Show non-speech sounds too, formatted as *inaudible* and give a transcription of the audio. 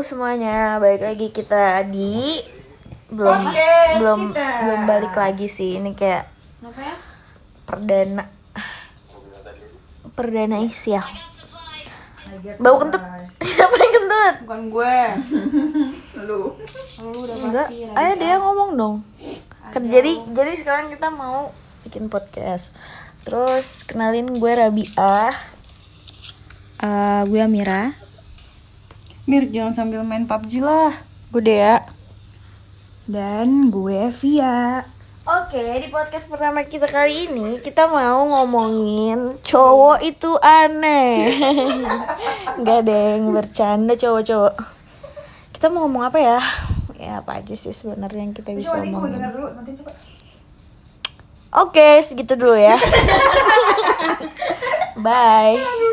semuanya, balik lagi kita di belum Podcast belum kita. belum balik lagi sih ini kayak perdana perdana isya. Bau kentut. Siapa yang kentut? Bukan gue. *laughs* Lu. Lu udah Enggak. pasti. Ayo dia ngomong dong. Jadi jadi sekarang kita mau bikin podcast. Terus kenalin gue Rabiah. Eh, gue Amira. Mir jangan sambil main PUBG lah. Gue Dea. Dan gue Via. Oke, di podcast pertama kita kali ini kita mau ngomongin cowok itu aneh. *laughs* Enggak deng, bercanda cowok-cowok. Kita mau ngomong apa ya? Ya apa aja sih sebenarnya yang kita bisa ngomongin. Oke, segitu dulu ya. *laughs* Bye.